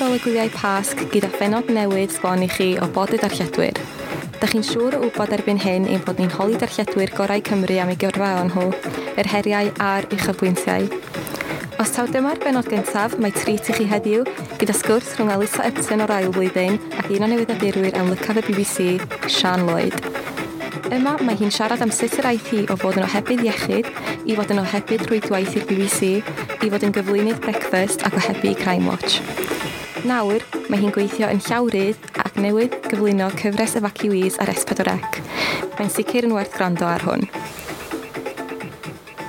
ar ôl y gwyliau pasg gyda phenod newydd sbon i chi o bod y darlledwyr. Dych chi'n siŵr o wybod erbyn hyn ein bod ni'n holi darlledwyr gorau Cymru am ei gyrfaon nhw, yr heriau a'r uchafbwyntiau. Os taw dyma'r benod gyntaf, mae trit i chi heddiw gyda sgwrs rhwng Alisa Epton o'r ail flwyddyn ac un o newyddiadurwyr am lycaf y BBC, Sian Lloyd. Yma mae hi'n siarad am sut yr aeth hi o fod yn ohebydd iechyd, i fod yn ohebydd rwydwaith i'r BBC, i fod yn gyflwynydd breakfast ac ohebu Crime Watch. Nawr, mae hi'n gweithio yn llawrydd ac newydd gyflwyno cyfres evacuees ar S4C. Mae'n sicr yn werth gwrando ar hwn.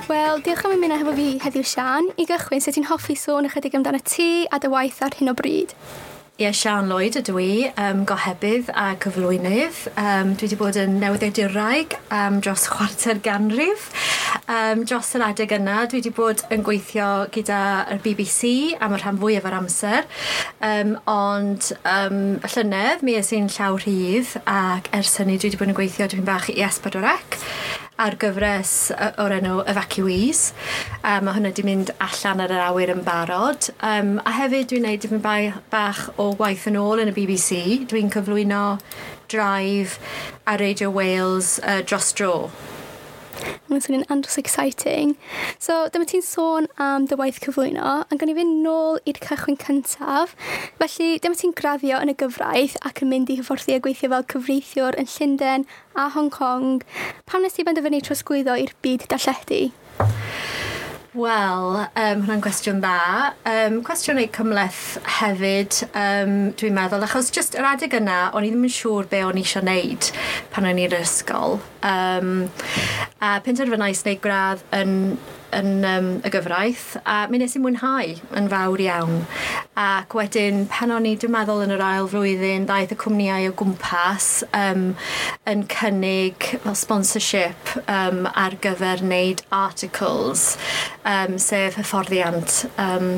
Wel, diolch am ymuno hefo fi heddiw Sian. I gychwyn, sut ti'n hoffi sôn ychydig amdano ti a dy waith ar hyn o bryd? Ie, yeah, Sian Lloyd ydw i, um, gohebydd a cyflwynydd. Um, dwi wedi bod yn newyddiaduraig um, dros chwarter ganrif. Um, dros yr adeg yna, dwi wedi bod yn gweithio gyda yr BBC am y rhan fwyaf o'r amser. Um, ond um, llynedd, mi ys i'n llaw rhydd ac ers hynny dwi wedi bod yn gweithio dwi'n bach i Esbydorec ar gyfres o'r enw Evacuees. Um, mae hwnna wedi mynd allan ar yr awyr yn barod. Um, a hefyd dwi'n gwneud dipyn bach o waith yn ôl yn y BBC. Dwi'n cyflwyno drive a Radio Wales uh, dros dro. Mae'n swnio'n andros exciting. So, dyma ti'n sôn am dy waith cyflwyno, yn gan i fynd nôl i'r cychwyn cyntaf. Felly, dyma ti'n graddio yn y gyfraith ac yn mynd i hyfforddi a gweithio fel cyfreithiwr yn Llundain a Hong Kong. Pam nes ti benderfynu trosglwyddo i'r byd darlledu? Wel, um, hwnna'n cwestiwn dda. Um, cwestiwn ei cymleth hefyd, um, dwi'n meddwl, achos jyst yr adeg yna, o'n i ddim yn siŵr be o'n i eisiau wneud pan o'n i'r ysgol. Um, a penderfynais wneud gradd yn yn um, y gyfraith a mi nes i mwynhau yn fawr iawn. Ac wedyn pan o'n i dwi'n meddwl yn yr ail flwyddyn daeth y cwmnïau o gwmpas um, yn cynnig fel sponsorship um, ar gyfer wneud articles um, sef hyfforddiant um,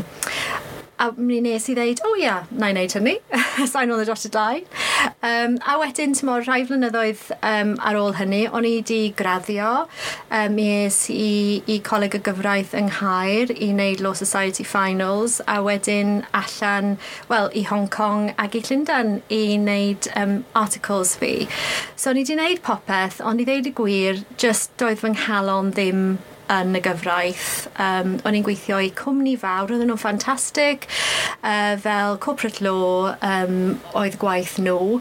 A mi nes i ddeud, o oh, ia, na i wneud hynny. Sain on y dros y dau. Um, a wedyn, ti'n mor, rhai flynyddoedd um, ar ôl hynny, o'n i wedi graddio. Um, mi es i, i coleg y gyfraith yng Nghaer i wneud Law Society Finals. A wedyn allan, wel, i Hong Kong ac i Llundain i wneud um, articles fi. So, o'n i wedi wneud popeth, ond i ddeud y gwir, just doedd fy nghalon ddim yn y gyfraith. Um, o'n i'n gweithio i cwmni fawr, oedden nhw'n ffantastig, uh, fel corporate law um, oedd gwaith nhw.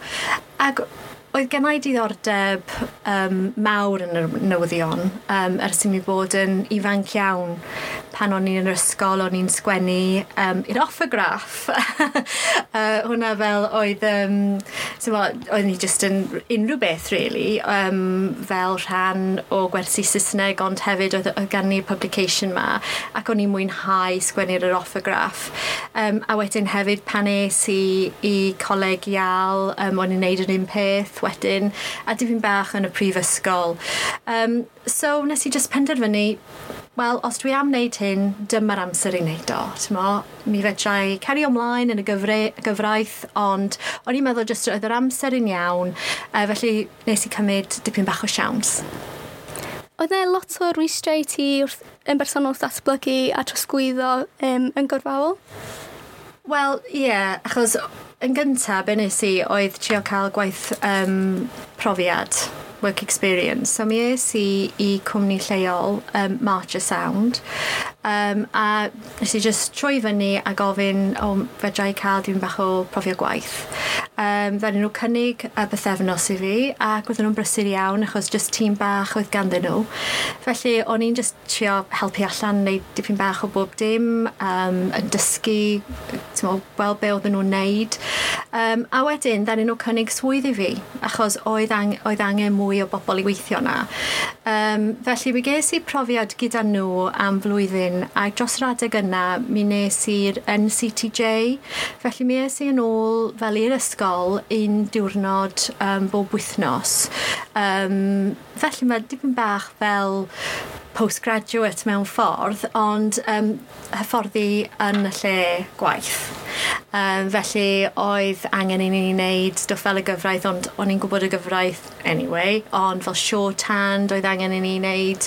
Ac Oedd gen i diddordeb um, mawr yn y newyddion um, ers i mi bod yn ifanc iawn pan o'n i'n yr ysgol, o'n i'n sgwennu um, i'r offograff. uh, hwna fel oedd, um, so, oedd ni just yn unrhyw beth, really, um, fel rhan o gwersi Saesneg, ond hefyd oedd, oedd gan ni publication ma, ac o'n i'n mwynhau sgwennu'r yr offograff. Um, a wedyn hefyd pan es i, i coleg ial, um, o'n i'n neud yr un peth, wedyn a dipyn bach yn y prifysgol. Um, so nes i just penderfynu wel, os dwi am wneud hyn, dyma'r amser i wneud o. Tymo, mi fedrai cario ymlaen yn y gyfra gyfraith, ond o'n i'n meddwl jyst oedd yr amser yn iawn, uh, felly nes i cymryd dipyn bach o siawns. Oedd e lot o rwystrau ti wrth yn bersonol datblygu a trosgwyddo um, yn gorfawol? Wel, ie, yeah, achos yn gyntaf, be nes i oedd trio cael gwaith um, profiad, work experience. So mi es i i cwmni lleol um, Marcher Sound Um, a nes i just troi fyny a gofyn o oh, fedrai cael dwi'n bach o profiad gwaith. Um, Ddaru nhw cynnig y bythefnos i fi ac oedden nhw'n brysur iawn achos just tîm bach oedd ganddyn nhw. Felly o'n i'n just trio helpu allan neu dipyn bach o bob dim um, yn dysgu mo, wel be oedden nhw'n neud. Um, a wedyn ddaru nhw cynnig swydd i fi achos oedd, ang oedd angen mwy o bobl i weithio na. Um, felly mi ges i profiad gyda nhw am flwyddyn hyn a dros yr adeg yna mi nes i'r NCTJ felly mi es i yn ôl fel i'r ysgol un diwrnod um, bob wythnos. Um, felly mae dipyn bach fel postgraduate mewn ffordd, ond um, hyfforddi yn y lle gwaith. Um, felly oedd angen i ni wneud stwff fel y gyfraith, ond o'n i'n gwybod y gyfraith anyway, ond fel shorthand oedd angen i ni wneud,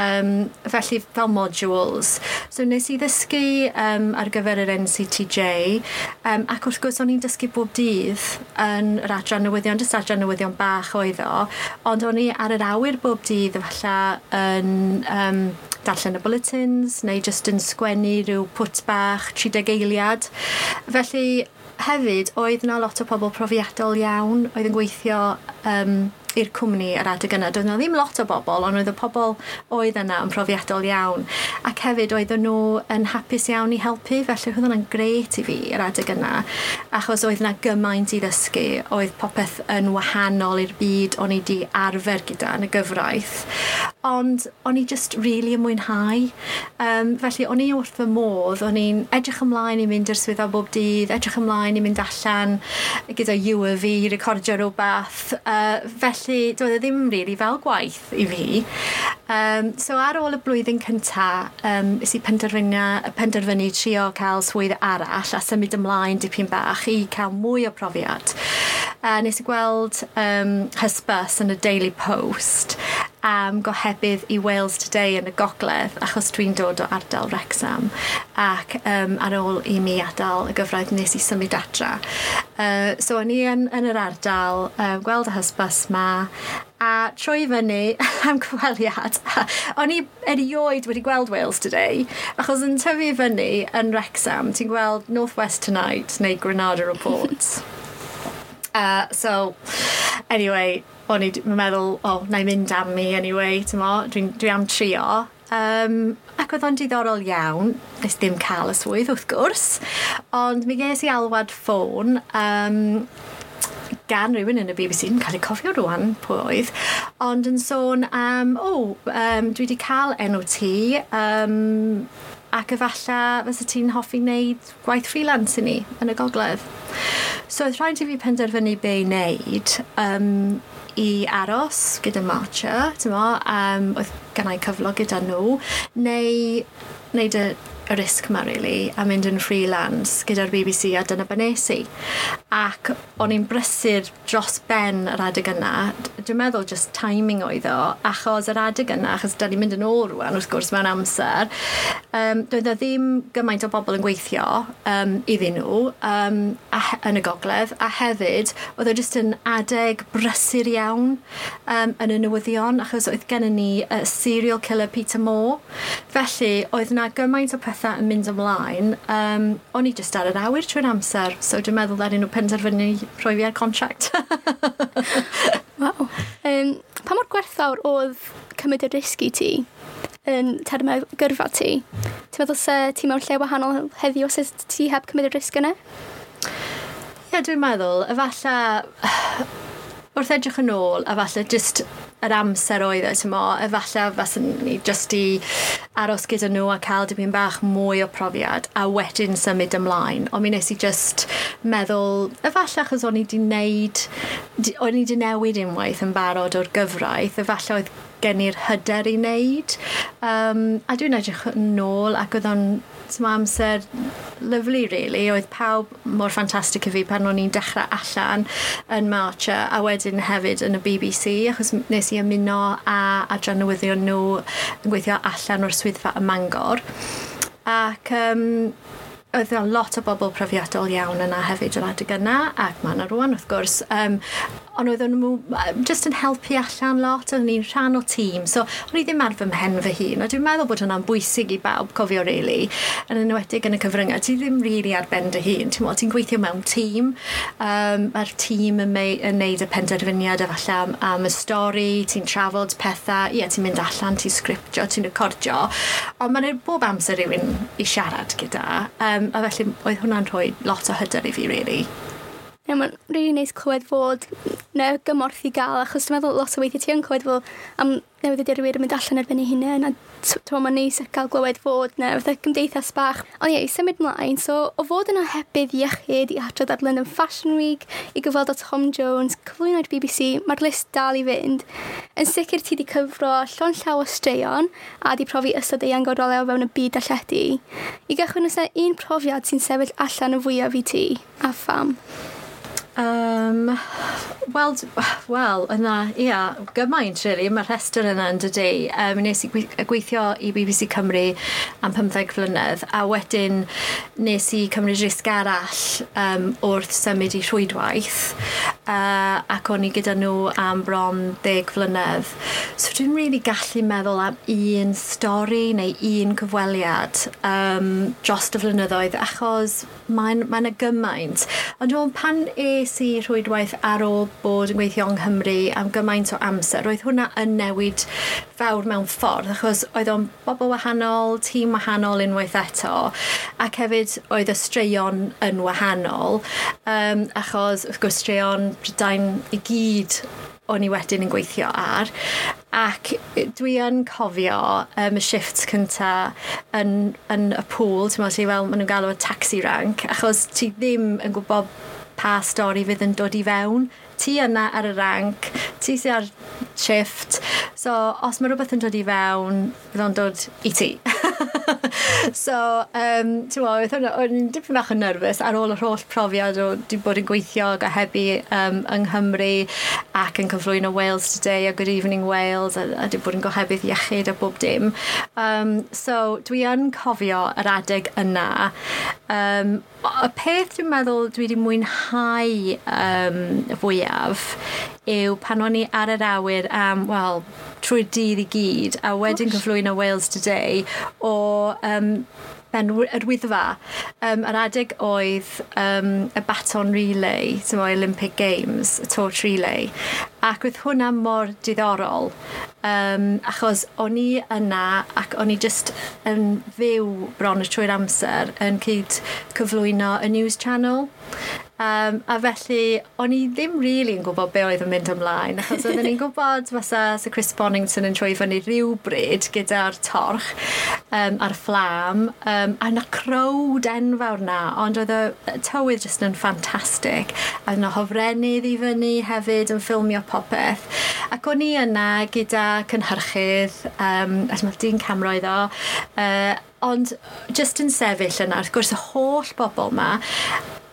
um, felly fel modules. So nes i ddysgu um, ar gyfer yr NCTJ, um, ac wrth gwrs o'n i'n dysgu bob dydd yn yr adran newyddion, jyst adran newyddion bach oedd o, ond o'n i ar yr awyr bob dydd efallai yn um, darllen y bulletins neu just yn sgwennu rhyw pwt bach 30 eiliad. Felly hefyd oedd yna lot o pobl profiadol iawn oedd yn gweithio um, i'r cwmni yr adeg yna. Doedd yna ddim lot o bobl, ond oedd y pobl oedd yna yn profiadol iawn. Ac hefyd oedd nhw yn hapus iawn i helpu, felly oedd yna'n gret i fi yr adeg yna, achos oedd yna gymaint i ddysgu, oedd popeth yn wahanol i'r byd o'n i di arfer gyda yn y gyfraith. Ond o'n i just really yn mwynhau. Um, felly o'n i wrth fy modd, o'n i'n edrych ymlaen i mynd i'r swyddfa bob dydd, edrych ymlaen i mynd allan gyda you a fi, recordio rhywbeth. Uh, felly Felly, doedd e ddim really fel gwaith i fi. Um, so ar ôl y blwyddyn cynta, um, ys i penderfynu, penderfynu trio cael swydd arall a symud ymlaen dipyn bach i cael mwy o profiad. Uh, nes i gweld um, hysbys yn y Daily Post am gohebydd i Wales Today yn y gogledd achos dwi'n dod o ardal Wrexham ac um, ar ôl i mi adael y gyfraith nes i symud adra. Uh, so o'n i yn, yn yr ardal, um, gweld y hysbys ma a troi fyny am cyfweliad. o'n i erioed wedi gweld Wales Today, achos yn tyfu fyny yn Wrexham, ti'n gweld North West Tonight neu Granada Reports. uh, so, anyway, o'n i'n meddwl, o, oh, na i mynd am mi anyway, ti'n mo, dwi'n dwi am trio. Um, ac oedd o'n diddorol iawn, nes ddim cael y swydd wrth gwrs, ond mi ges i alwad ffôn um, gan rhywun yn y BBC, yn cael ei cofio rwan pwy oedd, ond yn sôn am, o, oh, um, dwi wedi cael enw ti, um, ac efallai fysa ti'n hoffi wneud gwaith freelance i ni yn y gogledd. So oedd rhaid i fi penderfynu be i wneud, um, i aros gyda Marcher, ti'n mo, um, oedd gennau cyflog gyda nhw, neu wneud y y risg yma, really, a mynd yn freelance gyda'r BBC, a dyna be nes i. Ac o'n i'n brysur dros ben yr adeg yna. Dwi'n meddwl just timing oedd o, achos yr adeg yna, achos da ni'n mynd yn ôl rwan, wrth gwrs, mewn amser. Um, doedd e ddim gymaint o bobl yn gweithio um, iddyn nhw um, a, yn y gogledd, a hefyd, oedd e just yn adeg brysur iawn um, yn y newyddion, achos oedd gen ni uh, serial killer Peter Moore. Felly, oedd yna gymaint o pethau pethau yn mynd ymlaen, um, o'n i just ar yr awyr trwy'r amser, so dwi'n meddwl ddarin nhw penderfynu rhoi fi ar contract. wow. Um, pa mor gwerthawr oedd cymryd y risg i ti yn termau gyrfa ti? Ti'n meddwl se ti mewn lle wahanol heddiw os ti heb cymryd y risg yna? Ie, yeah, dwi'n meddwl, efallai wrth edrych yn ôl, a falle just yr amser oedd e, tymo, efallai faswn ni just i aros gyda nhw a cael dipyn bach mwy o profiad a wedyn symud ymlaen. Ond mi nes i just meddwl, efallai achos o'n i wedi wneud, o'n i wedi newid unwaith yn barod o'r gyfraith, efallai oedd gen i'r hyder i wneud. Um, a dwi'n edrych yn ôl ac oedd o'n Tom amser lyflu, really. Oedd pawb mor ffantastig i fi pan o'n i'n dechrau allan yn Marcha a wedyn hefyd yn y BBC, achos nes i ymuno a adran newyddion nhw yn gweithio allan o'r swyddfa y Mangor. Ac um, oedd yna lot o bobl profiadol iawn yna hefyd yr adeg yna, ac mae yna rwan wrth gwrs. Um, ond oedd nhw just yn helpu allan lot, oedd ni'n rhan o tîm. So, o'n i ddim ar fy mhen fy hun, a dwi'n meddwl bod hwnna'n bwysig i bawb cofio, really. Yn enwedig yn y cyfryngau, ti ddim rili really ar ben dy hun. Ti'n ti'n gweithio mewn tîm, um, mae'r tîm yn, mei, yn neud y penderfyniad efallai am, am y stori, ti'n trafod pethau, ie, ti'n mynd allan, ti'n sgriptio, ti'n recordio. Ond mae'n bob amser rhywun i siarad gyda. Um, Um, a felly oedd hwnna'n rhoi lot o hyder i fi, really neu mae'n rili really neis clywed fod na gymorth i gael, achos dwi'n meddwl lot o weithiau ti yn clywed fel am newydd ydy'r wir yn mynd allan erbyn ei hunain, a dwi'n mae'n neis gael glywed fod na, fatha gymdeithas bach. Ond ie, i symud mlaen, so o fod yn ohebydd iechyd i adrodd ar London Fashion Week, i gyfweld o Tom Jones, cyflwyn ar BBC, mae'r list dal i fynd. Yn sicr ti wedi cyfro llon llaw o straeon a di profi ystod ei angoroleo fewn y byd alledu. I gychwyn ysa un profiad sy'n sefyll allan y fwyaf i ti, a pham. Um, Wel, wel, yna, ia, gymaint, really, mae'r rhestr yna yn dydy. Um, nes i gweithio i BBC Cymru am 15 flynedd, a wedyn nes i cymryd risg arall um, wrth symud i rhwydwaith, uh, ac o'n i gyda nhw am bron 10 flynedd. So dwi'n really gallu meddwl am un stori neu un cyfweliad um, dros y flynyddoedd, achos mae'n mae, n, gymaint. Ond dwi'n pan e es i rhwydwaith ar ôl bod yn gweithio yng Nghymru am gymaint o amser, roedd hwnna yn newid fawr mewn ffordd, achos oedd o'n bobl wahanol, tîm wahanol unwaith eto, ac hefyd oedd y straeon yn wahanol, um, achos wrth gwrs straeon Brydain i gyd o'n i wedyn yn gweithio ar. Ac dwi yn cofio um, y shift cynta yn, yn y pŵl, ti'n meddwl, ti fel maen nhw'n galw y taxi rank, achos ti ddim yn gwybod pa stori fydd yn dod i fewn. Ti yna ar y rank, ti sy'n ar shift. So, os mae rhywbeth yn dod i fewn, fydd o'n dod i ti. so, um, ti'n oedd o'n dipyn bach yn nerfus ar ôl yr holl profiad o di bod yn gweithio a hebu um, yng Nghymru ac yn cyflwyno Wales Today a Good Evening Wales a, a di bod yn gohebydd iechyd a bob dim. Um, so, dwi yn cofio yr adeg yna. Um, y peth dwi'n meddwl dwi wedi mwynhau um, fwyaf yw pan o'n i ar yr awyr am, wel, trwy'r dydd i gyd a wedyn cyflwyno Wales Today o um, ben yr wyddfa. Um, yr adeg oedd um, y baton relay, tymo Olympic Games, y torch relay. Ac oedd hwnna mor diddorol, um, achos o'n i yna ac o'n i just yn fyw bron y trwy'r amser yn cyd cyflwyno y news channel. Um, a felly, o'n i ddim rili really yn gwybod be oedd yn mynd ymlaen, achos oedden ni'n gwybod fasa Sir Chris Bonington yn troi fyny rhywbryd gyda'r torch um, a'r fflam, um, a na crowd enfawr na, ond oedd y tywydd jyst yn ffantastig, a yna hofrennydd i fyny hefyd yn ffilmio popeth. Ac o'n i yna gyda cynhyrchydd, um, a dyma dyn camroedd o, uh, Ond just yn sefyll yna, wrth gwrs y holl bobl yma,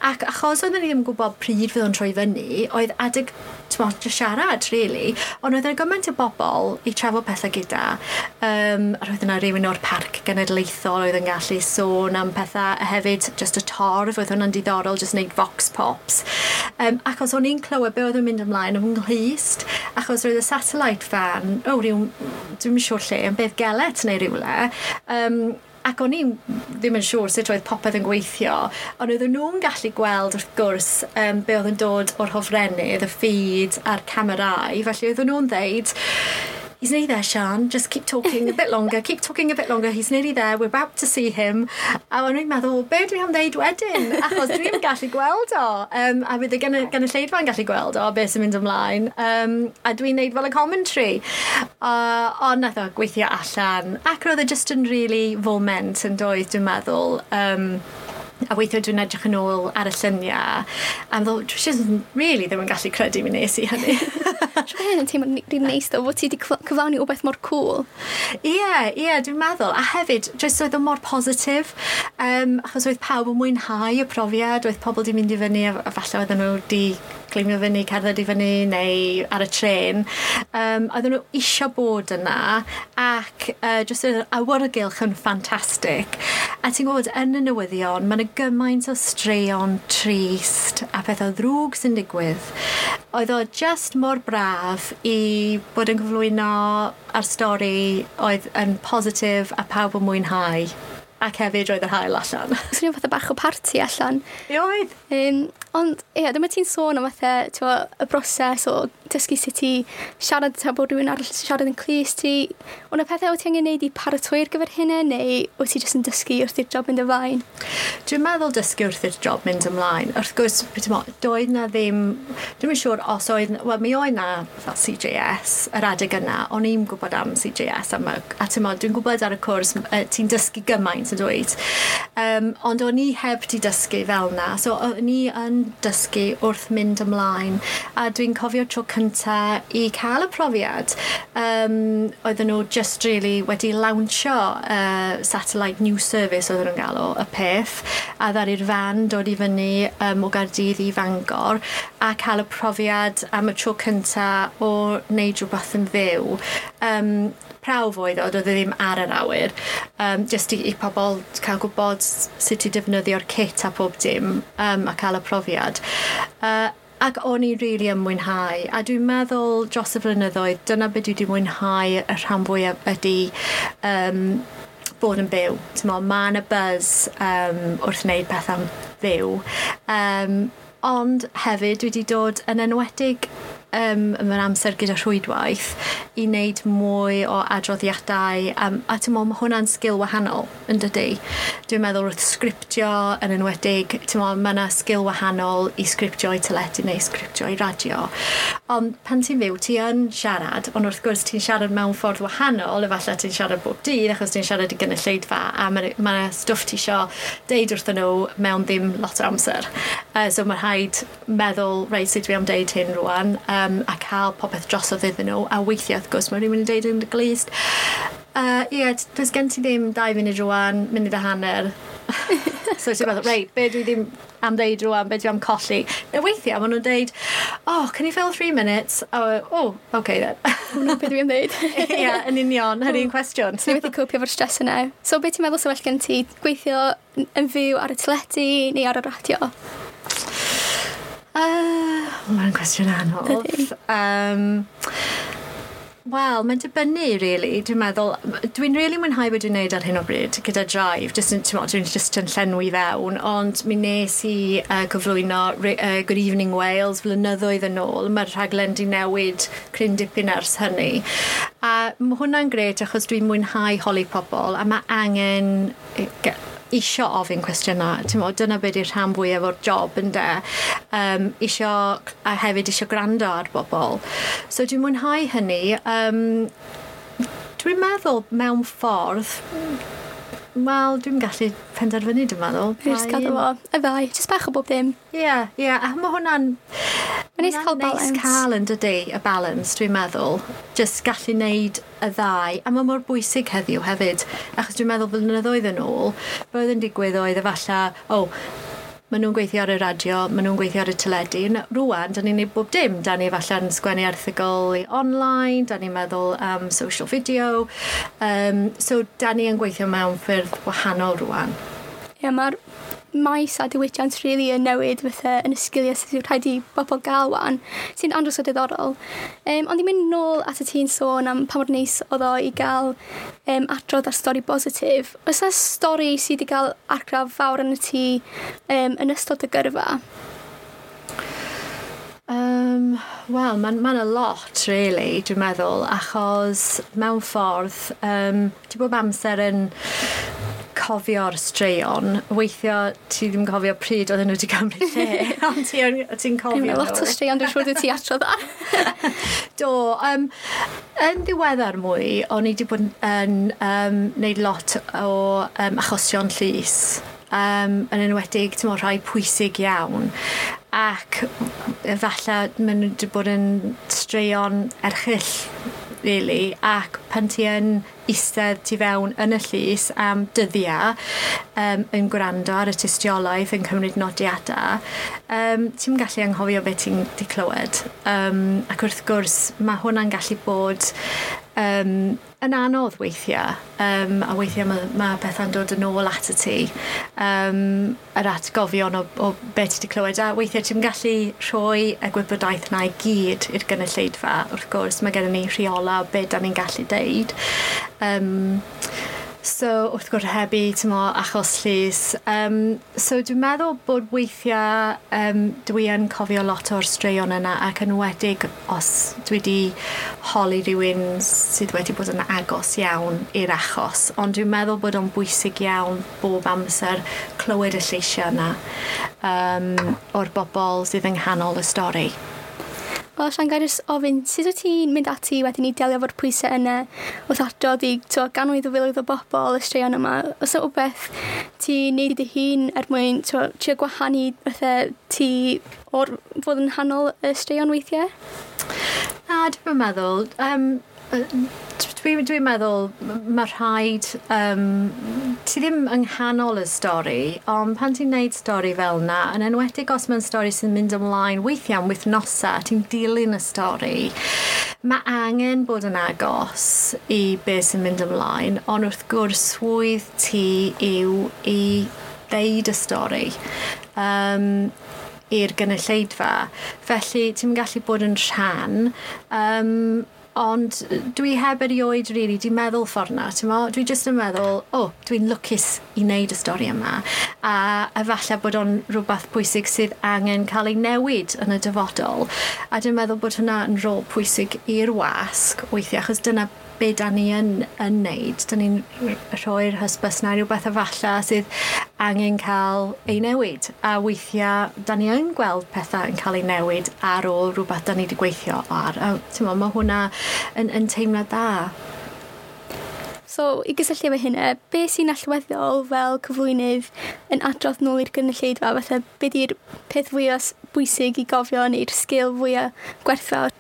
ac achos oedden ni ddim yn gwybod pryd fydd o'n troi fyny, oedd adeg t'mod, siarad, really. Ond oedd yna gymaint o bobl i trafod pethau gyda. Um, a roedd yna rhywun o'r parc genedlaethol oedd yn gallu sôn am pethau a hefyd just y torf, oedd hwnna'n diddorol, just wneud vox pops. Um, achos o'n i'n clywed be oedd yn mynd ymlaen o'n nghyst, achos roedd y satellite fan, o, oh, rhyw, dwi'n siŵr lle, yn beth gelet neu rhywle, um, ac o'n i ddim yn siŵr sut oedd popeth yn gweithio, ond oedden nhw'n gallu gweld wrth gwrs um, be oedd yn dod o'r hofrennydd, y ffid a'r camerau, felly oedden nhw'n dweud he's nearly there, Sian, just keep talking a bit longer, keep talking a bit longer, he's nearly there, we're about to see him. A o'n i'n meddwl, be dwi am ddeud wedyn? Achos dwi'n gallu gweld o. Um, a bydd y gynulleidfa'n gallu gweld o, beth sy'n mynd ymlaen. Um, a dwi'n neud fel y commentary. Uh, ond nath o gweithio allan. Ac roedd e just yn really foment yn doedd, dwi'n meddwl. Um, a weithio dwi'n edrych yn ôl ar y lluniau a ddol, dwi eisiau really ddim yn gallu credu mi nes i hynny. Siwr hyn yn teimlo'n rhywun neis ddo, fod ti wedi cyflawni o beth mor cool. Ie, yeah, ie, yeah, dwi'n meddwl. A hefyd, jyst oedd o mor positif, um, achos oedd pawb yn mwynhau y profiad, oedd pobl wedi mynd i fyny a, a falle oedden nhw wedi climio fyny, cerdded i fyny neu ar y tren. Um, oedden nhw isio bod yna ac uh, jyst yr awyrgylch yn ffantastig. A ti'n gwybod, yn y newyddion, mae yna gymaint o straeon trist a pethau ddrwg sy'n digwydd. Oedd o just mor braf i bod yn cyflwyno ar stori oedd yn positif a pawb yn mwynhau ac hefyd roedd yr hael allan. Swnio o bach o parti allan. I oedd. Um, ond, ie, yeah, dyma ti'n sôn am fatha twa, y broses o dysgu sut i siarad ta bod rhywun arall siarad yn clis ti. Ond y pethau o ti angen neud i paratoi ar gyfer hynny neu wyt ti jyst yn dysgu wrth i'r job mynd ymlaen? Dwi'n meddwl dysgu wrth i'r job mynd ymlaen. Wrth gwrs, doedd na ddim... Dwi'n yn siŵr os oedd... Wel, mi oedd na fel CJS yr adeg yna. O'n i'n gwybod am CJS am y... A dwi'n gwybod ar y cwrs, ti'n dysgu gymaint pwynt yn dweud. Um, ond o'n i heb di dysgu fel na, so o'n i yn dysgu wrth mynd ymlaen. A dwi'n cofio tro cynta i cael y profiad. Um, oedden nhw just really wedi lawnsio uh, satellite news service oedden nhw'n galw y peth. A ddar i'r fan dod i fyny um, o Gardydd i Fangor a cael y profiad am y tro cynta o wneud rhywbeth yn fyw. Um, prawf oedd oedd oedd ddim ar yr awyr um, just i, i pobl cael gwybod sut i defnyddio'r kit a pob dim um, a cael y profiad uh, ac o'n i rili really yn mwynhau. A dwi'n meddwl dros y flynyddoedd, dyna beth dwi wedi mwynhau y rhan fwyaf ydy um, bod yn byw. Mae yna buzz um, wrth wneud pethau fyw. Um, ond hefyd dwi wedi dod yn enwedig um, yn yr amser gyda rhwydwaith i wneud mwy o adroddiadau um, a ti'n meddwl mae hwnna'n sgil wahanol yn dydy dwi'n meddwl wrth sgriptio yn enwedig ti'n meddwl mae yna sgil wahanol i sgriptio i teledu neu sgriptio i radio. Ond pan ti'n fyw ti yn siarad ond wrth gwrs ti'n siarad mewn ffordd wahanol efallai ti'n siarad bob dydd achos ti'n siarad i gynulleidfa a mae yna stwff ti isio deud wrthyn nhw mewn ddim lot o amser. Uh, so mae rhaid meddwl reit sut dwi am deud hyn rwan um, a cael popeth drosodd iddyn nhw a weithiau wrth gwrs mae rhywun yn deud yn glist. Uh, Ie, yeah, does gen ti ddim dau funud rwan, munud a hanner. so ti'n meddwl, rei, be dwi ddim am ddeud rwan, be dwi am colli. Na weithiau, maen nhw'n deud, oh, can you fill three minutes? Oh, oh okay then. Hwna beth dwi'n am. Ie, yeah, yn union, hynny'n cwestiwn. So ni wedi cwpio fo'r stres yna. So beth ti'n meddwl sy'n well gen ti gweithio yn fyw ar y teledu neu ar y radio? Uh, Mae'n cwestiwn anodd. Um, Wel, mae'n dibynnu, really. Dwi'n meddwl, dwi'n really mwynhau wedi wneud ar hyn o bryd gyda Drive, just yn, ti'n dwi'n just yn llenwi fewn, ond mi nes i uh, cyflwyno uh, Good Evening Wales flynyddoedd yn ôl. Mae'r rhaglen di newid cryn dipyn ers hynny. A mae hwnna'n gret achos dwi'n mwynhau holi pobl, a mae angen isio ofyn cwestiynau. Mo, dyna beth yw'r rhan fwyaf o'r job yn de. Um, isio, a hefyd isio gwrando ar bobl. So dwi'n mwynhau hynny. Um, dwi'n meddwl mewn ffordd Wel, dwi'n gallu penderfynu, dwi'n meddwl. Dwi'n just cadw fo. Y ddau. Just bach o bob dim. Ie, yeah, ie. Yeah. A mae hwnna'n... Mae'n neis cael balance. Mae'n cael yn dydy, y balance, dwi'n meddwl. Just gallu neud y ddau. A mae mor bwysig heddiw hefyd. Achos dwi'n meddwl bod yn y ddoedd yn ôl, roedd yn digwydd oedd efallai, o, oh, Maen nhw'n gweithio ar y radio, maen nhw'n gweithio ar y teledu. Rwan, da ni'n neud bob dim. Da ni falle'n sgwennu erthigol online, da ni'n meddwl am um, social video. Um, so, da ni yn gweithio mewn ffyrdd wahanol rwan. Ie, yeah, mae'r maes a diwydiant rili really yn newid fatha yn y sgiliau sydd rhaid i bobl gael wan sy'n andros o diddorol um, ond i mynd nôl at y ti'n sôn am pa mor neis oedd o i gael um, adrodd ar stori positif, oes yna stori sydd wedi cael argraf fawr yn y tŷ um, yn ystod y gyrfa? Um, Wel, mae'n ma, a lot, really, dwi'n meddwl, achos mewn ffordd, um, ti'n bod amser yn cofio'r straeon. Weithio, ti ddim cofio pryd oedden nhw wedi cymryd lle, ond ti'n ti cofio nhw. lot o straeon, dwi'n siŵr dy ti atro dda. Do, um, yn ddiweddar mwy, o'n i wedi bod yn um, neud lot o um, achosion llys um, yn enwedig ti'n rhai pwysig iawn ac efallai maen nhw wedi bod yn straeon erchill really, ac pan ti yn eistedd tu fewn yn y llys am dyddiau um, yn gwrando ar y tystiolaeth yn cymryd nodiadau, um, ti'n gallu anghofio beth ti'n di clywed. Um, ac wrth gwrs, mae hwnna'n gallu bod um, yn anodd weithiau, um, a weithiau mae ma pethau'n dod yn ôl at y ti, um, yr atgofion o, o beth ti wedi clywed, a weithiau ti'n gallu rhoi y gwybodaeth yna i gyd i'r gynulleidfa, wrth gwrs, mae gennym ni rheola o beth da ni'n gallu deud. Um, So, wrth gwrs hebu, tymo, achos llys. Um, so, dwi'n meddwl bod weithiau um, dwi yn cofio lot o'r straeon yna ac yn wedig os dwi wedi holi rhywun sydd wedi bod yn agos iawn i'r achos. Ond dwi'n meddwl bod o'n bwysig iawn bob amser clywed y lleisiau yna um, o'r bobl sydd yng nghanol y stori. Wel, Sian Gairys ofyn, sut wyt ti'n mynd ati wedyn i delio efo'r pwysau yna wrth adrodd i to, ganwydd o filoedd o bobl y straeon yma? Os yw beth ti'n neud i dy hun er mwyn to, trio gwahanu fatha ti o'r fod yn hanol y straeon weithiau? Na, dwi'n meddwl, um, Dwi'n dwi meddwl, mae rhaid, um, ti ddim yng nghanol y stori, ond pan ti'n neud stori fel na, yn enwedig os mae'n stori sy'n mynd ymlaen weithiau am wythnosa, ti'n dilyn y stori, mae angen bod yn agos i beth sy'n mynd ymlaen, ond wrth gwrs swydd ti yw i ddeud y stori. Um, i'r gynulleidfa. Felly, ti'n gallu bod yn rhan um, ond dwi heb erioed rili, really. dwi'n meddwl ffordd na, ti'n mo? Dwi jyst yn meddwl, o, oh, dwi'n lwcus i wneud y stori yma, a efallai bod o'n rhywbeth pwysig sydd angen cael ei newid yn y dyfodol, a dwi'n meddwl bod hwnna yn rôl pwysig i'r wasg weithiau, achos dyna be da ni yn, yn neud. Da ni'n rhoi'r hysbys na rhywbeth efallai sydd angen cael ei newid. A weithiau, da ni yn gweld pethau yn cael ei newid ar ôl rhywbeth da ni wedi gweithio ar. A ti'n mae hwnna yn, yn teimlad da. So, i gysylltu efo hynny, be sy'n allweddol fel cyflwynydd yn adrodd nôl i'r gynulleidfa? Fatha, be di'r peth fwyaf bwysig i gofio neu'r sgil fwyaf gwerthfawr?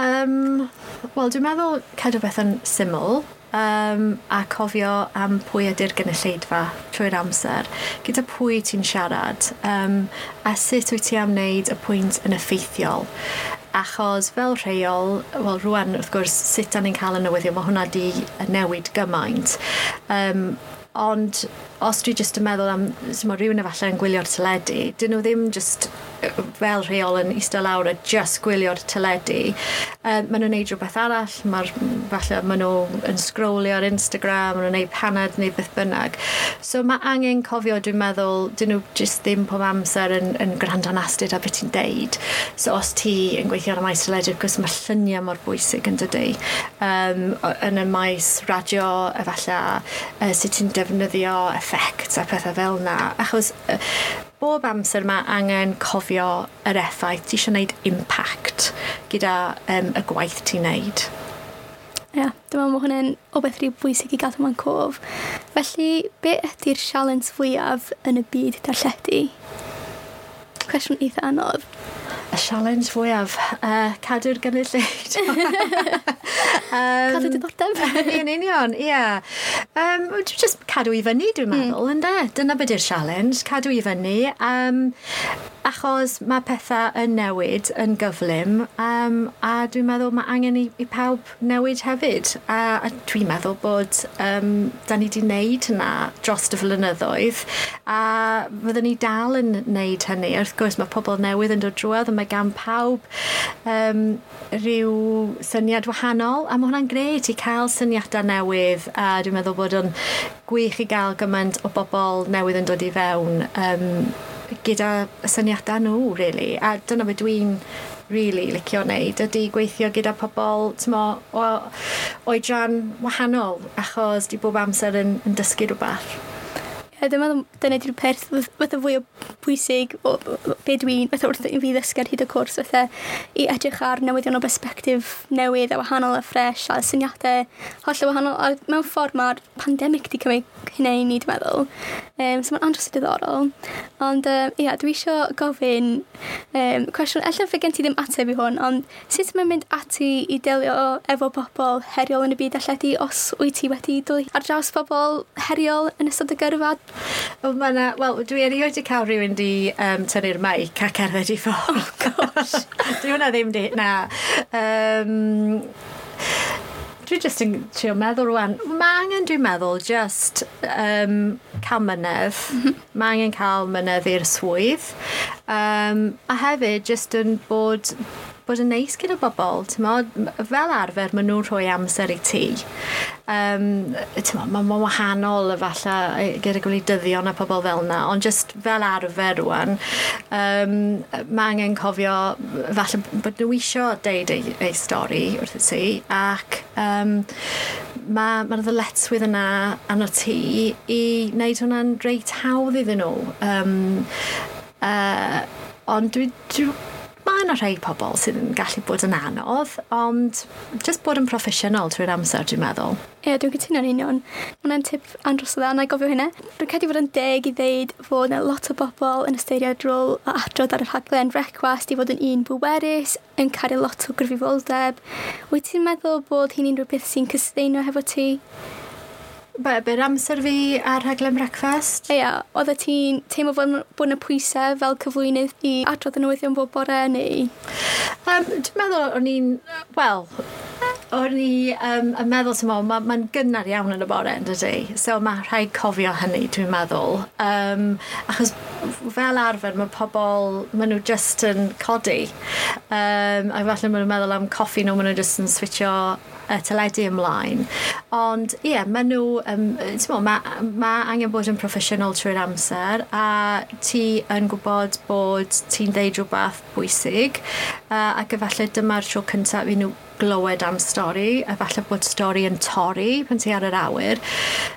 Um, Wel, dwi'n meddwl cadw beth yn syml um, a cofio am pwy ydy'r gynulleidfa trwy'r amser. Gyda pwy ti'n siarad um, a sut wyt ti am wneud y pwynt yn effeithiol. Achos fel rheol, wel rwan wrth gwrs sut da ni'n cael y newyddion, mae hwnna di newid gymaint. Um, ond os dwi jyst yn meddwl am mo, rhywun efallai yn gwylio'r teledu, dyn nhw ddim jyst fel rheol yn eistedd lawr a just gwylio'r teledu. Um, maen nhw'n neud rhywbeth arall, mae'r falle maen nhw yn scrollio ar Instagram, maen nhw'n neud paned neu beth bynnag. So mae angen cofio, dwi'n meddwl, dyn nhw jyst ddim pob amser yn, yn gwrando'n astyd a beth ti'n deud. So os ti yn gweithio ar y maes teledu, gwrs mae lluniau mor bwysig yn dydy. Um, yn y maes radio, efallai, uh, sut ti'n defnyddio effect a pethau fel yna. Achos bob amser mae angen cofio yr effaith. Ti eisiau gwneud impact gyda um, y gwaith ti'n gwneud. Ie, yeah, dwi'n meddwl bod hwnna'n o beth rhyw bwysig i gadw mewn cof. Felly, be ydy'r sialens fwyaf yn y byd darlledu? Cwestiwn eitha anodd sialens fwyaf, uh, cadw'r gynulleid. um, Cadw diddordeb. Yn union, ia. Um, just cadw i fyny, dwi'n mm. meddwl, mm. ynde? Dyna beth yw'r sialens, cadw i fyny. Um, achos mae pethau yn newid yn gyflym um, a dwi'n meddwl mae angen i, i pawb newid hefyd. A, a dwi'n meddwl bod um, da ni wedi wneud hynna dros y flynyddoedd a fyddwn ni dal yn wneud hynny. Wrth gwrs mae pobl newydd yn dod drwodd a mae gan pawb um, rhyw syniad wahanol a mae hwnna'n gret i cael syniadau newydd a dwi'n meddwl bod o'n gwych i gael gymaint o bobl newydd yn dod i fewn um, gyda y syniadau nhw, really. A dyna beth dwi'n really licio wneud, ydy gweithio gyda pobl tymo, o oedran wahanol, achos di bob amser yn, yn dysgu rhywbeth. Dwi'n meddwl dyna di'r peth fatha fwy o bwysig o be dwi'n fatha wrth i fi ddysgu'r hyd y cwrs fatha e, i edrych ar newyddion o perspektif newydd a wahanol a ffres a syniadau holl wahanol a mewn ffordd mae'r pandemig di cymryd hynny i ni dwi'n meddwl. Um, so mae'n andros y diddorol. Ond um, ia dwi eisiau gofyn um, cwestiwn ella fe gen ti ddim ateb i hwn ond sut mae'n mynd ati i delio efo pobl heriol yn y byd alledi os wyt ti wedi dod ar draws pobl heriol yn ystod y gyrfa Wel, mae yna... Wel, dwi erioed i cael rhywun di um, tynnu'r maic ac cerdded i ffôn. Oh, gosh. dwi hwnna ddim di... Na. Um, dwi just yn trio meddwl rwan. Mae angen dwi'n meddwl just um, cael mynedd. Mm. Mae angen cael mynedd i'r swydd. Um, a hefyd just yn bod bod yn neis gyda bobl, mod, fel arfer maen nhw'n rhoi amser i ti. Um, tymod, mae'n ma wahanol efallai gyda gwleidyddion a pobl fel yna, ond just fel arfer rwan, um, mae angen cofio falle bod nhw eisiau deud ei, ei stori wrth y ti, ac um, mae'r ma ddyletswydd yna anno ti i wneud hwnna'n reit hawdd iddyn nhw. Um, uh, ond dwi, dwi mae yna rhai pobl sydd yn gallu bod yn anodd, ond just bod yn proffesiynol trwy'r amser, dwi'n meddwl. Ie, yeah, dwi'n cytuno'n union. Mae'n tip andros o dda, na i gofio hynna. Dwi'n credu fod yn deg i ddeud fod yna lot o bobl yn ystyried rôl a adrodd ar y rhaglen frecwast i fod yn un bwerus, yn cario lot o gryfifoldeb. Wyt ti'n meddwl bod hi'n unrhyw beth sy'n cysydeino hefo ti? Be, byr amser fi ar rhaglen brecfast. Ia, oedd ti'n teimlo bod, bod yna pwysau fel cyflwynydd i adrodd yn newyddion bob bore neu? Um, dwi'n meddwl o'n i'n, wel, o'n i um, yn meddwl sy'n meddwl, mae'n ma, ma gynnar iawn yn y bore yn dydy. So mae rhaid cofio hynny, dwi'n meddwl. Um, achos fel arfer, mae pobl, maen nhw just yn codi. Um, a falle maen nhw'n meddwl am coffi nhw, maen nhw just yn switcho y teledu ymlaen. Ond ie, yeah, maen nhw, um, mo, mae ma angen bod yn proffesiynol trwy'r amser a ti yn gwybod bod ti'n deud rhywbeth bwysig uh, ac efallai dyma'r tro cyntaf i nhw glywed am stori, a falle bod stori yn torri pan ti ar yr awyr.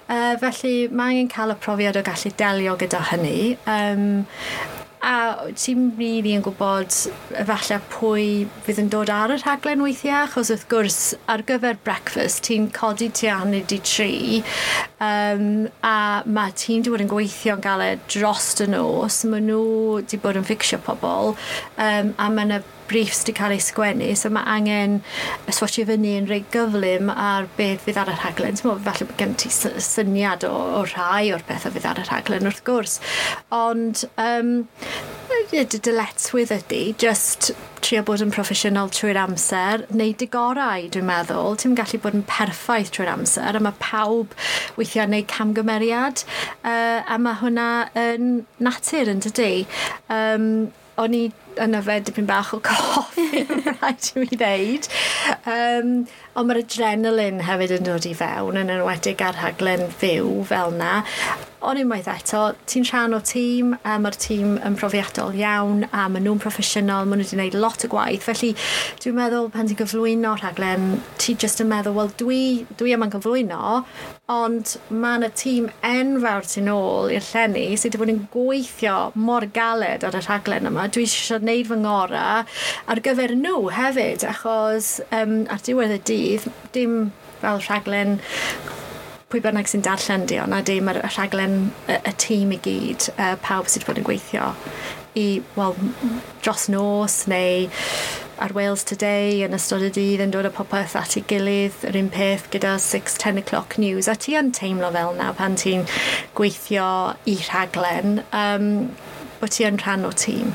Uh, felly mae angen cael y profiad o gallu delio gyda hynny. Um, a ti'n rili really yn gwybod efallai pwy fydd yn dod ar y rhaglen weithiau, achos wrth gwrs ar gyfer breakfast ti'n codi ti anid i tri. Um, a mae tîm wedi bod yn gweithio'n galed dros y nos. maen nhw wedi bod yn fixio pobl. Um, a mae yna briefs wedi cael ei sgwennu, so mae angen swatio fyny yn rei gyflym ar beth fydd ar y rhaglen. So, falle bod gen ti syniad o, o rhai o'r pethau fydd ar y rhaglen wrth gwrs. Ond um, y dyletswydd ydy, just trio bod yn proffesiynol trwy'r amser, neu y gorau, dwi'n meddwl. Ti'n gallu bod yn perffaith trwy'r amser, a mae pawb weithiau neu camgymeriad, uh, a mae hwnna yn natur yn dydy. Um, o'n i yn yfed dipyn bach o coffi rhaid i mi ddeud. Um, ond mae'r adrenalin hefyd yn dod i fewn yn enwedig ar rhaglen fyw fel na. Ond unwaith eto, ti'n rhan o tîm, a mae'r tîm yn profiadol iawn, a maen nhw'n proffesiynol, maen nhw wedi gwneud lot o gwaith. Felly, dwi'n meddwl pan ti'n gyflwyno rhaglen, ti jyst yn meddwl, wel, dwi, dwi yma'n gyflwyno, ond mae yna tîm enfawr tu ôl i'r llenni sydd wedi bod yn gweithio mor galed ar y rhaglen yma. Dwi eisiau gwneud fy ngora ar gyfer nhw hefyd, achos um, ar diwedd y dydd, dim fel rhaglen pwy bynnag sy'n darllen di, ond na di, mae'r rhaglen y, y tîm i gyd, y pawb sydd wedi bod yn gweithio i, wel, dros nos neu ar Wales Today yn ystod y dydd yn dod o popeth at ei gilydd, yr un peth gyda 6-10 o'clock news, a ti yn teimlo fel na pan ti'n gweithio i rhaglen, um, bod ti yn rhan o tîm.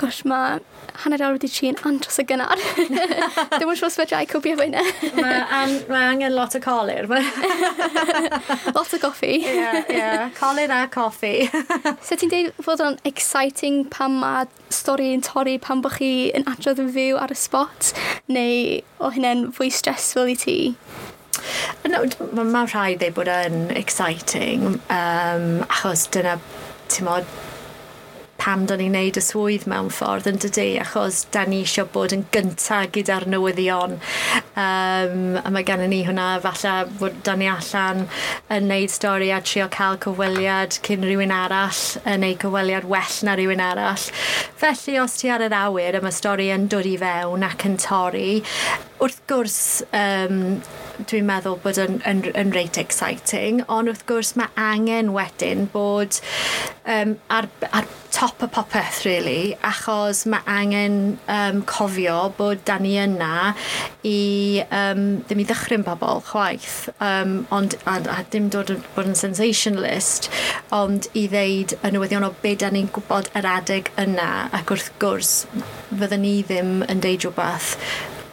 Gosh, mae hanner awr wedi trin andros y gynnar. Dwi'n yn siŵr sef i cwbio fwy na. Mae ma angen lot o colir. lot o goffi. Ie, yeah, yeah. colir a coffi. so ti'n deud fod o'n exciting pan mae stori yn torri pan bych chi yn adrodd yn fyw ar y spot? Neu o hynny'n fwy stressful i ti? No, mae ma rhaid ei bod yn exciting um, achos dyna, ti'n modd, pam do'n ni'n neud y swydd mewn ffordd yn dydy, achos da ni eisiau bod yn gynta gyda'r newyddion. Um, a mae gennym ni hwnna, falle bod da ni allan yn neud stori a trio cael cyfweliad cyn rhywun arall, yn neud cyfweliad well na rhywun arall. Felly, os ti ar yr awyr, y mae stori yn dod i fewn ac yn torri, wrth gwrs, um, dwi'n meddwl bod yn, yn, yn reit exciting, ond wrth gwrs mae angen wedyn bod um, ar, ar top y popeth, really, achos mae angen um, cofio bod da ni yna i um, ddim i ddychryn bobl chwaith, um, ond a, a dim dod yn bod yn sensationalist, ond i ddeud y newyddion o beth da ni'n gwybod yr adeg yna, ac wrth gwrs, fyddwn ni ddim yn deud rhywbeth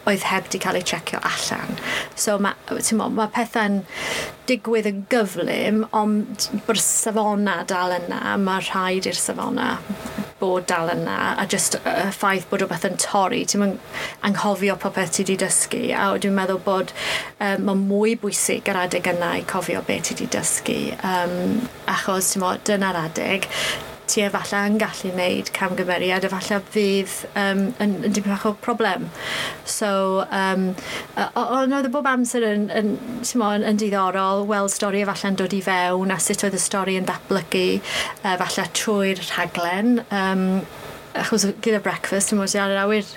oedd heb di cael ei checio allan. So mae ma, ma pethau'n digwydd yn gyflym, ond bod safona dal yna, mae rhaid i'r safona bod dal yna, a just y uh, ffaith bod rhywbeth yn torri, ti'n mynd anghofio popeth ti wedi dysgu, a dwi'n meddwl bod um, mae mwy bwysig yr adeg yna i cofio beth ti wedi dysgu, um, achos ti'n mo, dyna'r adeg, ti efallai yn gallu wneud camgymeriad, efallai fydd um, yn, yn dipyn bach o problem. So, um, ond oedd y bob amser yn, yn, yn, yn diddorol, weld stori efallai'n dod i fewn a sut oedd y stori yn datblygu, efallai trwy'r rhaglen. Um, achos gyda breakfast, yn mwyn awyr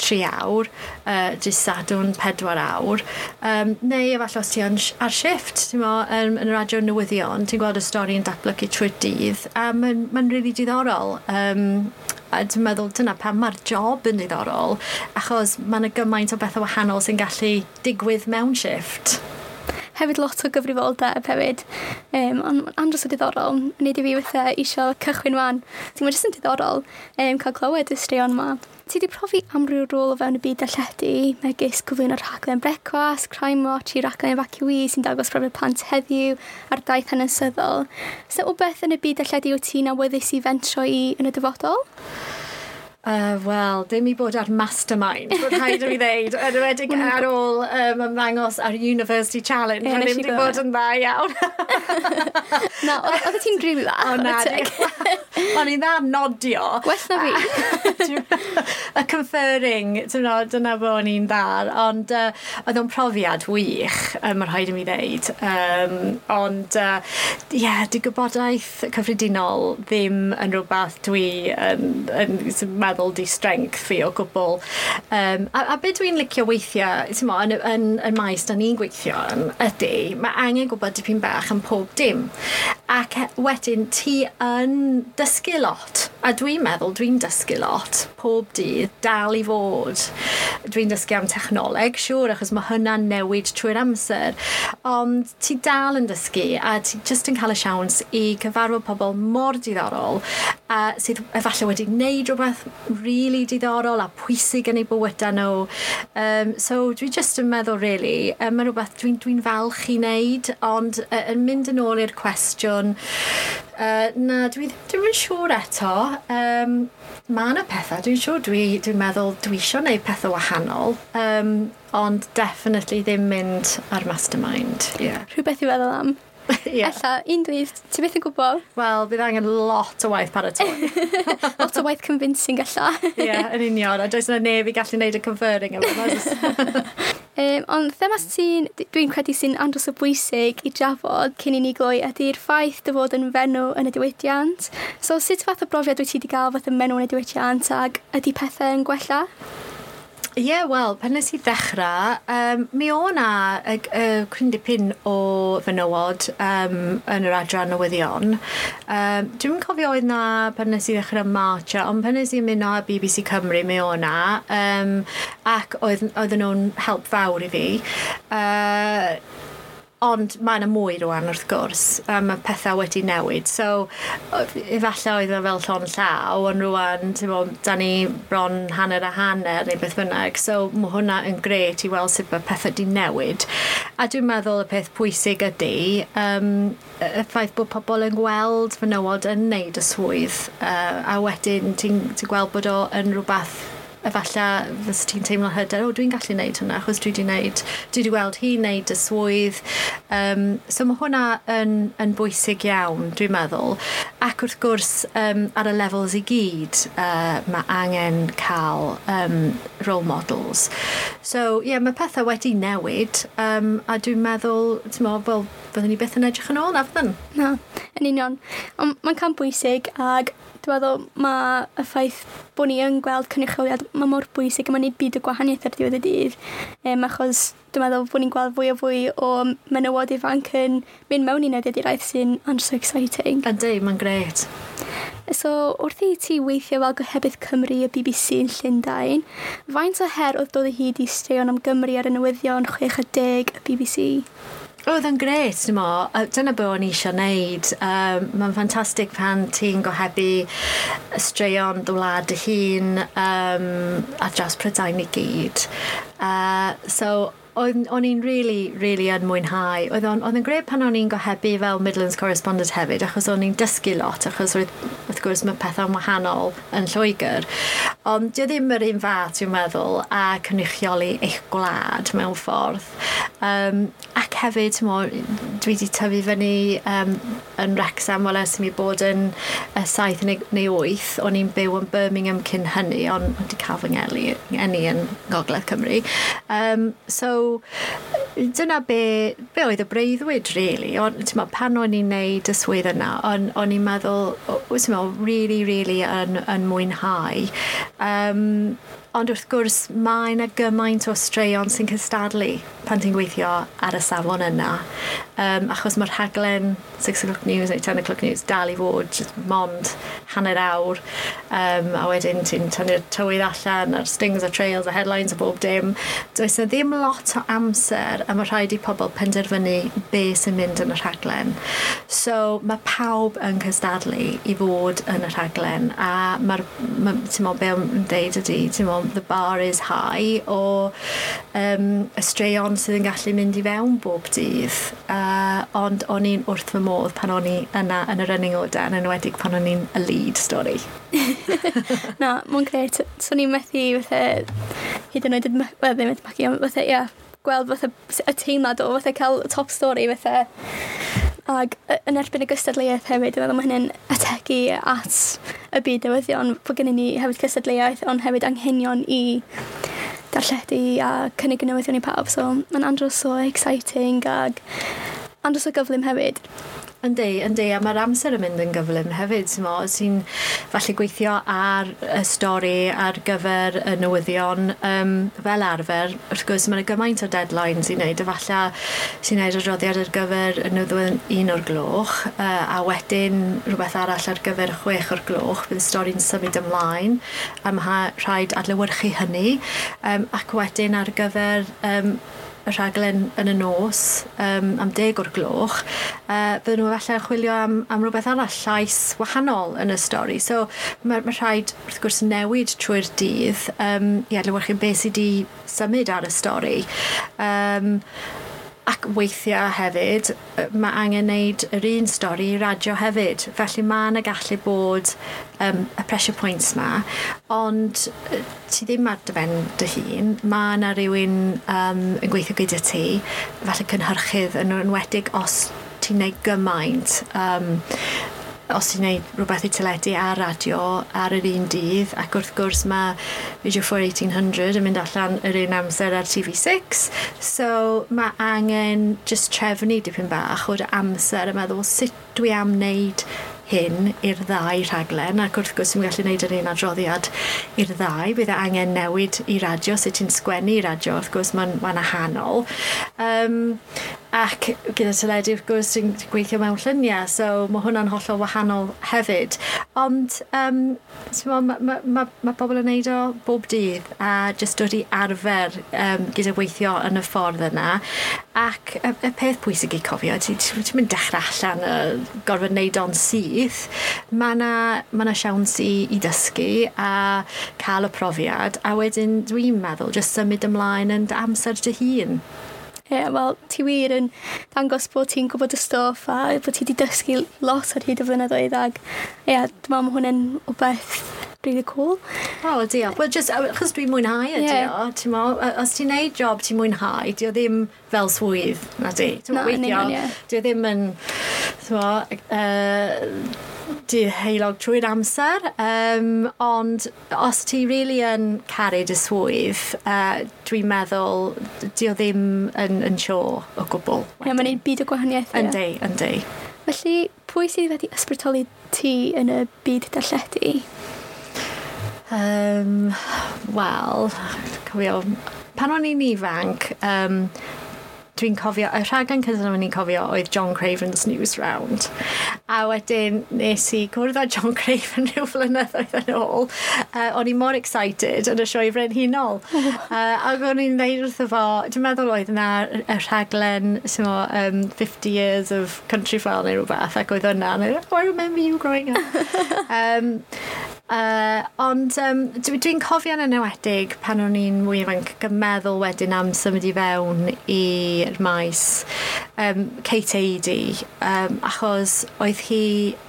3 awr, uh, jyst sadwn 4 awr, um, neu efallai os ti ar shift, ti'n mo, um, yn y radio newyddion, ti'n gweld y stori yn datblygu trwy'r dydd, a mae'n ma really diddorol. Um, a dwi'n meddwl dyna pam mae'r job yn ddiddorol, achos mae'n y gymaint o bethau wahanol sy'n gallu digwydd mewn shift hefyd lot o gyfrifoldeb hefyd. Um, ond andros o diddorol, wneud i fi wrtha eisiau cychwyn wan. Ti'n ma jyst yn diddorol um, cael clywed y straeon yma. Ti wedi profi amryw rôl o fewn y byd darlledu, megis cyflwyno rhaglen brecwas, crime watch i rhaglen evacuee sy'n dangos profiad plant heddiw a'r daith hanesyddol. Sa so, o beth yn y byd darlledu o ti'n awyddus i fentro i yn y dyfodol? Uh, Wel, dim i bod ar mastermind, bod rhaid i mi ddeud, yn ymwedig ar ôl um, ymddangos ar University Challenge, yeah, ddim wedi bod yn dda iawn. na, oedd ti'n dream i dda? O na, o'n i'n dda nodio. Gwell na fi. Y conferring, dyna bod o'n i'n dda, ond uh, oedd o'n profiad wych, um, rhaid i mi ddeud. Um, ond, ie, uh, yeah, di gwybodaeth cyffredinol ddim yn rhywbeth dwi yn, yn, yn meddwl di strength fi o gwbl. Um, a, a beth dwi'n licio weithiau, ti'n mo, yn, yn, yn maes da ni'n gweithio yn, ydy, mae angen gwybod dipyn bach yn pob dim. Ac e, wedyn ti yn dysgu lot A dwi'n meddwl dwi'n dysgu lot pob dydd dal i fod. Dwi'n dysgu am technoleg, siŵr, achos mae hynna'n newid trwy'r amser. Ond ti dal yn dysgu a ti just yn cael y siawns i cyfarfod pobl mor diddorol a sydd efallai wedi gwneud rhywbeth really diddorol a pwysig yn eu bywyda nhw. Um, so dwi just yn meddwl, really, um, mae rhywbeth dwi'n dwi falch i wneud, ond uh, yn mynd yn ôl i'r cwestiwn Uh, na, dwi ddim yn siŵr eto. Um, mae yna pethau, dwi'n siŵr, dwi'n dwi meddwl dwi eisiau gwneud pethau wahanol, um, ond definitely ddim mynd ar mastermind. Yeah. Rhywbeth i feddwl am? yeah. Ella, un dydd, ti beth yn gwybod? Wel, bydd angen lot o waith paratoi. lot o waith convincing ella. Ie, yeah, yn union. A does yna neb i gallu gwneud y conferring efo. um, ond thema sy'n, dwi'n credu sy'n andros o bwysig i drafod cyn i ni gloi ydy'r ffaith dy fod yn fenw yn y diwydiant. So sut fath o brofiad wyt ti wedi cael fath yn menw yn y diwydiant ag ydy pethau yn gwella? Ie, yeah, wel, pan nes i ddechrau, um, mi o na y, y cwindipyn o fenywod um, yn yr adran newyddion. Um, Dwi'n cofio oedd na pan nes i ddechrau marcha, ond pan nes i'n mynd o BBC Cymru, mi o na, um, ac oedd, oedden nhw'n help fawr i fi. Uh, Ond mae yna mwy rwan wrth gwrs, a mae pethau wedi newid. So, efallai oedd e fel llon llaw, ond rwan, ti'n bod, da ni bron hanner a hanner neu beth bynnag. So, mae hwnna yn gret i weld sut mae pethau wedi newid. A dwi'n meddwl y peth pwysig ydy, um, y ffaith bod pobl yn gweld fenywod yn neud y swydd, uh, a wedyn ti'n ti gweld bod o yn rhywbeth efallai fys ti'n teimlo hyder, o dwi'n gallu wneud hwnna, achos dwi wedi wneud, dwi wedi weld hi wneud y swydd. Um, so mae hwnna yn, yn bwysig iawn, dwi'n meddwl. Ac wrth gwrs, um, ar y levels i gyd, uh, mae angen cael um, role models. So, ie, yeah, mae pethau wedi newid, um, a dwi'n meddwl, ti'n meddwl, wel, fyddwn ni beth yn edrych yn ôl na fyddwn? Na, yn union. Ond mae'n cam bwysig, ag Dwi'n meddwl mae y ffaith bod ni yn gweld cynrychioliad, mae mor bwysig a mae'n neud byd o gwahaniaeth ar diwedd y dydd. Um, achos dwi'n meddwl bod ni'n gweld fwy o fwy o menywod ifanc yn mynd mewn i newyddiaduraeth sy'n and so exciting. Ydy, mae'n gret. So, wrth i ti weithio fel gohebydd Cymru y BBC yn Llundain, faint o her oedd dod o hyd i straeon am Gymru ar y newyddion 60 y BBC? Oedd yn gret, dim o. Dyna beth o'n eisiau gwneud. Um, Mae'n ffantastig pan ti'n gohebu straeon ddwlad y hun um, a dras Prydain i gyd. Uh, so, o'n i'n really, really yn mwynhau. Oedd o'n gred pan o'n i'n gohebu fel Midlands Correspondent hefyd, achos o'n i'n dysgu lot, achos wrth, wrth gwrs mae pethau'n wahanol yn Lloegr ond dio ddim yr un fath, dwi'n meddwl, a cynrychioli eich gwlad mewn ffordd. Um, ac hefyd, mo, dwi wedi tyfu fyny um, yn Wrexham, wel ers mi bod yn uh, saith neu, neu wyth, o'n i'n byw yn Birmingham cyn hynny, ond wedi cael fy ngeli, ngeni yn Gogledd Cymru. Um, so, dyna be, be oedd y breuddwyd, really. Ond, ti'n pan o'n i'n neud y swydd yna, o'n, on i'n meddwl, ti'n meddwl, really, really yn, yn mwynhau Um, Ond wrth gwrs, mae yna gymaint o straeon sy'n cystadlu pan ti'n gweithio ar y safon yna. Um, achos mae'r rhaglen 6 o'clock news neu 10 o'clock news dal i fod mond hanner awr. Um, a wedyn ti'n tynnu'r tywydd allan, a'r stings, a trails, a headlines, a bob dim. Does yna ddim lot o amser a mae rhaid i pobl penderfynu be sy'n mynd yn y rhaglen. So mae pawb yn cystadlu i fod yn y rhaglen a mae'r, ma, ti'n mo, be o'n deud ydy, ti'n mo, the bar is high o um, y straeon sydd yn gallu mynd i fewn bob dydd uh, ond o'n i'n wrth fy modd pan o'n i yna yn y running order yn enwedig pan o'n i'n y lead stori na, mwyn gret. so ni'n methu fatha hyd yn oed, wel ddim yn methu, fatha, ia, gweld fatha y teimlad o fatha cael top story fatha. Ac yn erbyn y gystadleuaeth hefyd, dwi'n meddwl mae hynny'n ategu at y byd newyddion bod gennym ni hefyd gystadleuaeth ond hefyd anghenion i darlledu a cynnig newyddion i pawb. So mae'n andros o exciting ag andros o gyflym hefyd. Yndi, yndi, a mae'r amser yn mynd yn gyflym hefyd, sy'n mo, ti'n falle gweithio ar y stori ar gyfer y newyddion um, fel arfer, wrth gwrs mae'n gymaint o deadlines i wneud, efallai sy'n neud adroddiad ar gyfer y newyddion un o'r gloch, uh, a wedyn rhywbeth arall ar gyfer chwech o'r gloch, bydd y stori'n symud ymlaen, a mae rhaid adlewyrchu hynny, um, ac wedyn ar gyfer um, y rhaglen yn y nos um, am deg o'r gloch, uh, bydden nhw efallai chwilio am, am rhywbeth arall llais wahanol yn y stori. So mae ma rhaid wrth gwrs newid trwy'r dydd um, i adlywyrchu beth sydd wedi symud ar y stori. Um, Ac weithiau hefyd, mae angen wneud yr un stori i radio hefyd. Felly mae yna gallu bod um, y pressure points ma, ond ti ddim ar dy ben dy hun. Mae yna rhywun um, yn gweithio gyda ti, felly cynhyrchydd yn enwedig os ti'n neud gymaint. Um, os ti'n gwneud rhywbeth i teledu a radio ar yr un dydd ac wrth gwrs mae Video 4 1800 yn mynd allan yr un amser ar TV6 so mae angen just trefnu dipyn bach o'r amser a meddwl sut dwi am wneud hyn i'r ddau rhaglen ac wrth gwrs ti'n gallu gwneud yr un adroddiad i'r ddau bydd e angen newid i radio sut ti'n sgwennu i radio wrth gwrs mae'n ma, ahanol um, ac gyda teledu wrth gwrs ti'n gweithio mewn lluniau so mae hwnna'n hollol wahanol hefyd. Ond um, mae ma, ma, ma, pobl yn neud o bob dydd a jyst dod i arfer um, gyda weithio yn y ffordd yna. Ac y, y peth pwysig i cofio, ti'n ti, ti mynd dechrau allan y gorfod wneud o'n syth, mae yna ma, ma siawns i, i dysgu a cael y profiad, a wedyn dwi'n meddwl jyst symud ymlaen yn amser dy hun. Ie, yeah, wel, ti wir yn dangos bod ti'n gwybod y stoff a bod ti wedi dysgu lot ar hyd y flynyddoedd ag ie, yeah, dwi'n meddwl mae hwn yn o beth really cool. O, oh, diolch. Wel, just, achos dwi'n mwynhau ydi yeah. o, ti'n mo, os ti'n neud job ti'n mwynhau, di o ddim fel swydd, na di. No, weithio, yeah. di o ddim yn, ti'n mo, uh, di heilog trwy'r amser, um, ond os ti really yn caru dy swydd, uh, dwi'n meddwl, di o ddim yn, yn sio o gwbl. Ie, mae'n ei byd o gwahaniaeth. Yndi, yndi. Felly, pwy sydd wedi ysbrydoli ti yn y byd darlledu? Um, Wel, cofio, pan o'n i'n ifanc, um, dwi'n cofio, y rhaglen cyntaf o'n i'n cofio oedd John Craven's News Round. A wedyn nes i gwrdd â John Craven rhyw flynyddoedd yn ôl. Uh, o'n i mor excited yn y sioe frenhinol. uh, ac o'n i'n neud wrtho fo, dwi'n meddwl oedd yna y rhaglen mo, um, 50 Years of Country file neu rhywbeth, ac oedd yna, and I, oh, I remember you growing up. um, Uh, ond um, dwi'n dwi cofio'n enwedig pan o'n i'n mwy ifanc gymeddwl wedyn am symud i fewn i'r maes um, Kate Eidi um, achos oedd hi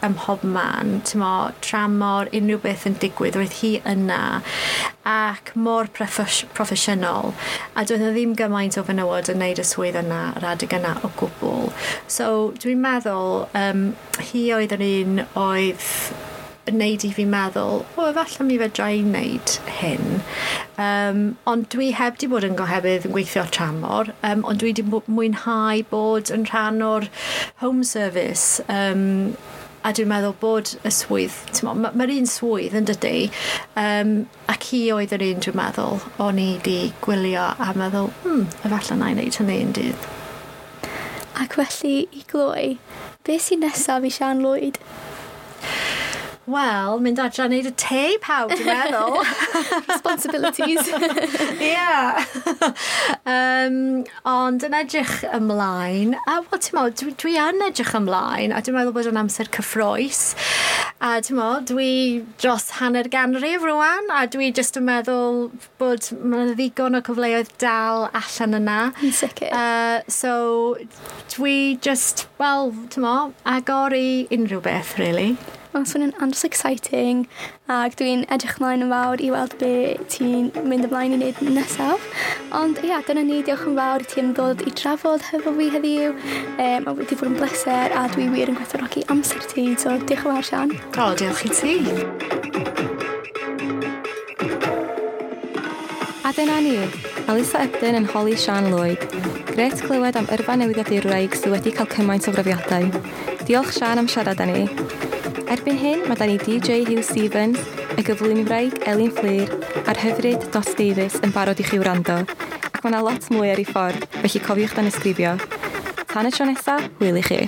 ym mhobman tymo, tramor unrhyw beth yn digwydd oedd hi yna ac mor proffesiynol a dwi'n ddim gymaint o fenywod yn neud y swydd yna yr adeg yna o gwbl so dwi'n meddwl um, hi oedd yr un oedd wneud i fi meddwl, o, efallai mi fedra i wneud hyn. Um, ond dwi heb di bod yn gohebydd yn gweithio tramor, um, ond dwi di mwynhau bod yn rhan o'r home service um, a dwi'n meddwl bod y swydd, mae'r ma, ma un swydd yn dydy, um, ac hi oedd yr un dwi'n meddwl, o'n i wedi gwylio a meddwl, hmm, efallai na i wneud hynny yn dydd. Ac felly, i gloi, beth sy'n nesaf i Sian Lloyd? Wel, mynd adra wneud y te pawb, dwi'n meddwl. Responsibilities. Ie. yeah. um, ond yn edrych ymlaen, a wel, ti'n meddwl, dwi, dwi yn edrych ymlaen, a dwi'n meddwl bod yn amser cyffroes. A ti'n meddwl, dwi dros hanner ganrif rwan, a dwi jyst yn meddwl bod mae'n ddigon o cyfleoedd dal allan yna. Yn sicr. Uh, so, dwi just, wel, ti'n meddwl, agor i unrhyw beth, really. Mae'n swnio'n andros exciting ac dwi'n edrych mlaen yn fawr i weld be ti'n mynd ymlaen i wneud nesaf. Ond ia, dyna ni, diolch yn fawr i ti am ddod i drafod hefo fi heddiw. E, mae wedi bod yn bleser a dwi wir yn gwerthfawrogi amser ti, so diolch yn fawr Sian. O, diolch i ti. A dyna ni, Alisa Ebdyn yn holi Sian Lloyd. Gret clywed am yrfa newyddiadurwraig sydd wedi cael cymaint o brofiadau. Diolch Sian am siarad â ni. Erbyn hyn, mae da ni DJ Hugh Stevens, y gyflwynwraig Elin Fleer, a'r hyfryd Dos Davies yn barod i chi wrando. Ac mae yna lot mwy ar ei ffordd, felly cofiwch dan ysgrifio. Tan y tro nesaf, hwyl i chi.